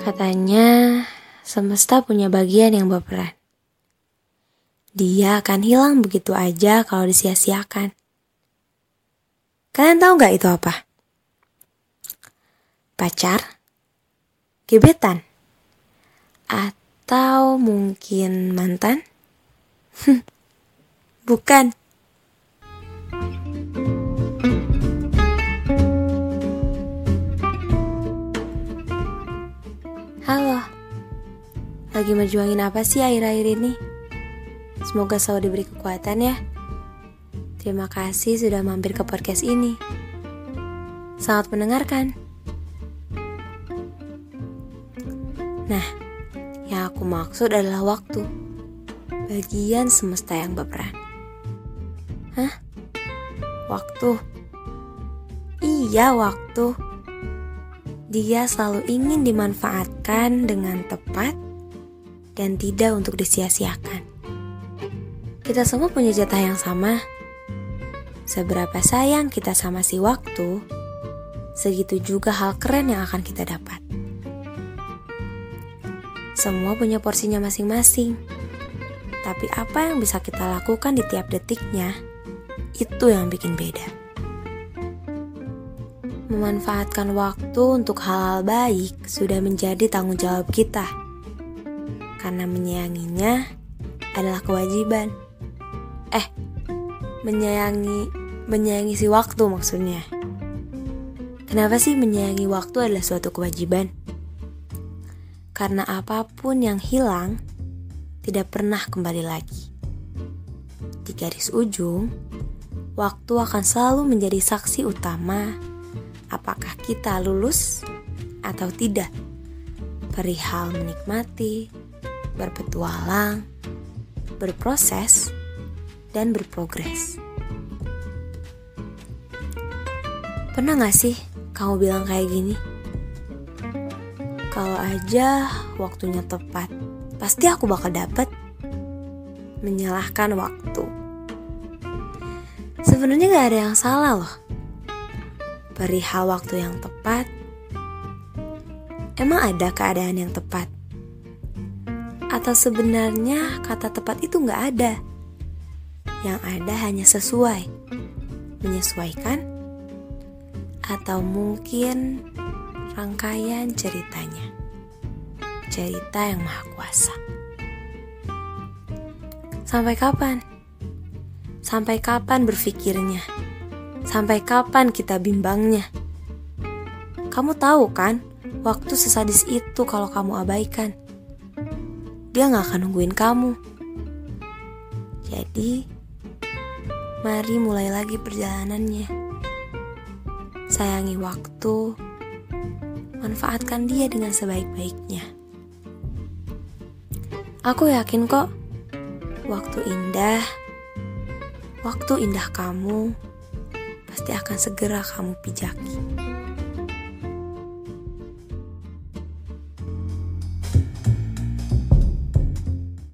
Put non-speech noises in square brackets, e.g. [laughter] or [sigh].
Katanya, semesta punya bagian yang berperan. Dia akan hilang begitu aja kalau disia-siakan. Kalian tahu nggak itu apa? Pacar? Gebetan? Atau mungkin mantan? [laughs] Bukan. Lagi menjuangin apa sih akhir-akhir ini? Semoga selalu diberi kekuatan ya. Terima kasih sudah mampir ke podcast ini. Selamat mendengarkan. Nah, yang aku maksud adalah waktu. Bagian semesta yang berperan. Hah? Waktu? Iya, waktu. Dia selalu ingin dimanfaatkan dengan tepat dan tidak untuk disia-siakan. Kita semua punya jatah yang sama. Seberapa sayang kita sama si waktu, segitu juga hal keren yang akan kita dapat. Semua punya porsinya masing-masing. Tapi apa yang bisa kita lakukan di tiap detiknya, itu yang bikin beda memanfaatkan waktu untuk hal-hal baik sudah menjadi tanggung jawab kita. Karena menyayanginya adalah kewajiban. Eh, menyayangi menyayangi si waktu maksudnya. Kenapa sih menyayangi waktu adalah suatu kewajiban? Karena apa pun yang hilang tidak pernah kembali lagi. Di garis ujung, waktu akan selalu menjadi saksi utama apakah kita lulus atau tidak. Perihal menikmati, berpetualang, berproses, dan berprogres. Pernah gak sih kamu bilang kayak gini? Kalau aja waktunya tepat, pasti aku bakal dapet. Menyalahkan waktu. Sebenarnya gak ada yang salah loh perihal waktu yang tepat, emang ada keadaan yang tepat? Atau sebenarnya kata tepat itu nggak ada? Yang ada hanya sesuai, menyesuaikan, atau mungkin rangkaian ceritanya. Cerita yang maha kuasa. Sampai kapan? Sampai kapan berpikirnya? Sampai kapan kita bimbangnya? Kamu tahu kan, waktu sesadis itu kalau kamu abaikan. Dia gak akan nungguin kamu. Jadi, mari mulai lagi perjalanannya. Sayangi waktu, manfaatkan dia dengan sebaik-baiknya. Aku yakin kok, waktu indah, waktu indah kamu pasti akan segera kamu pijaki.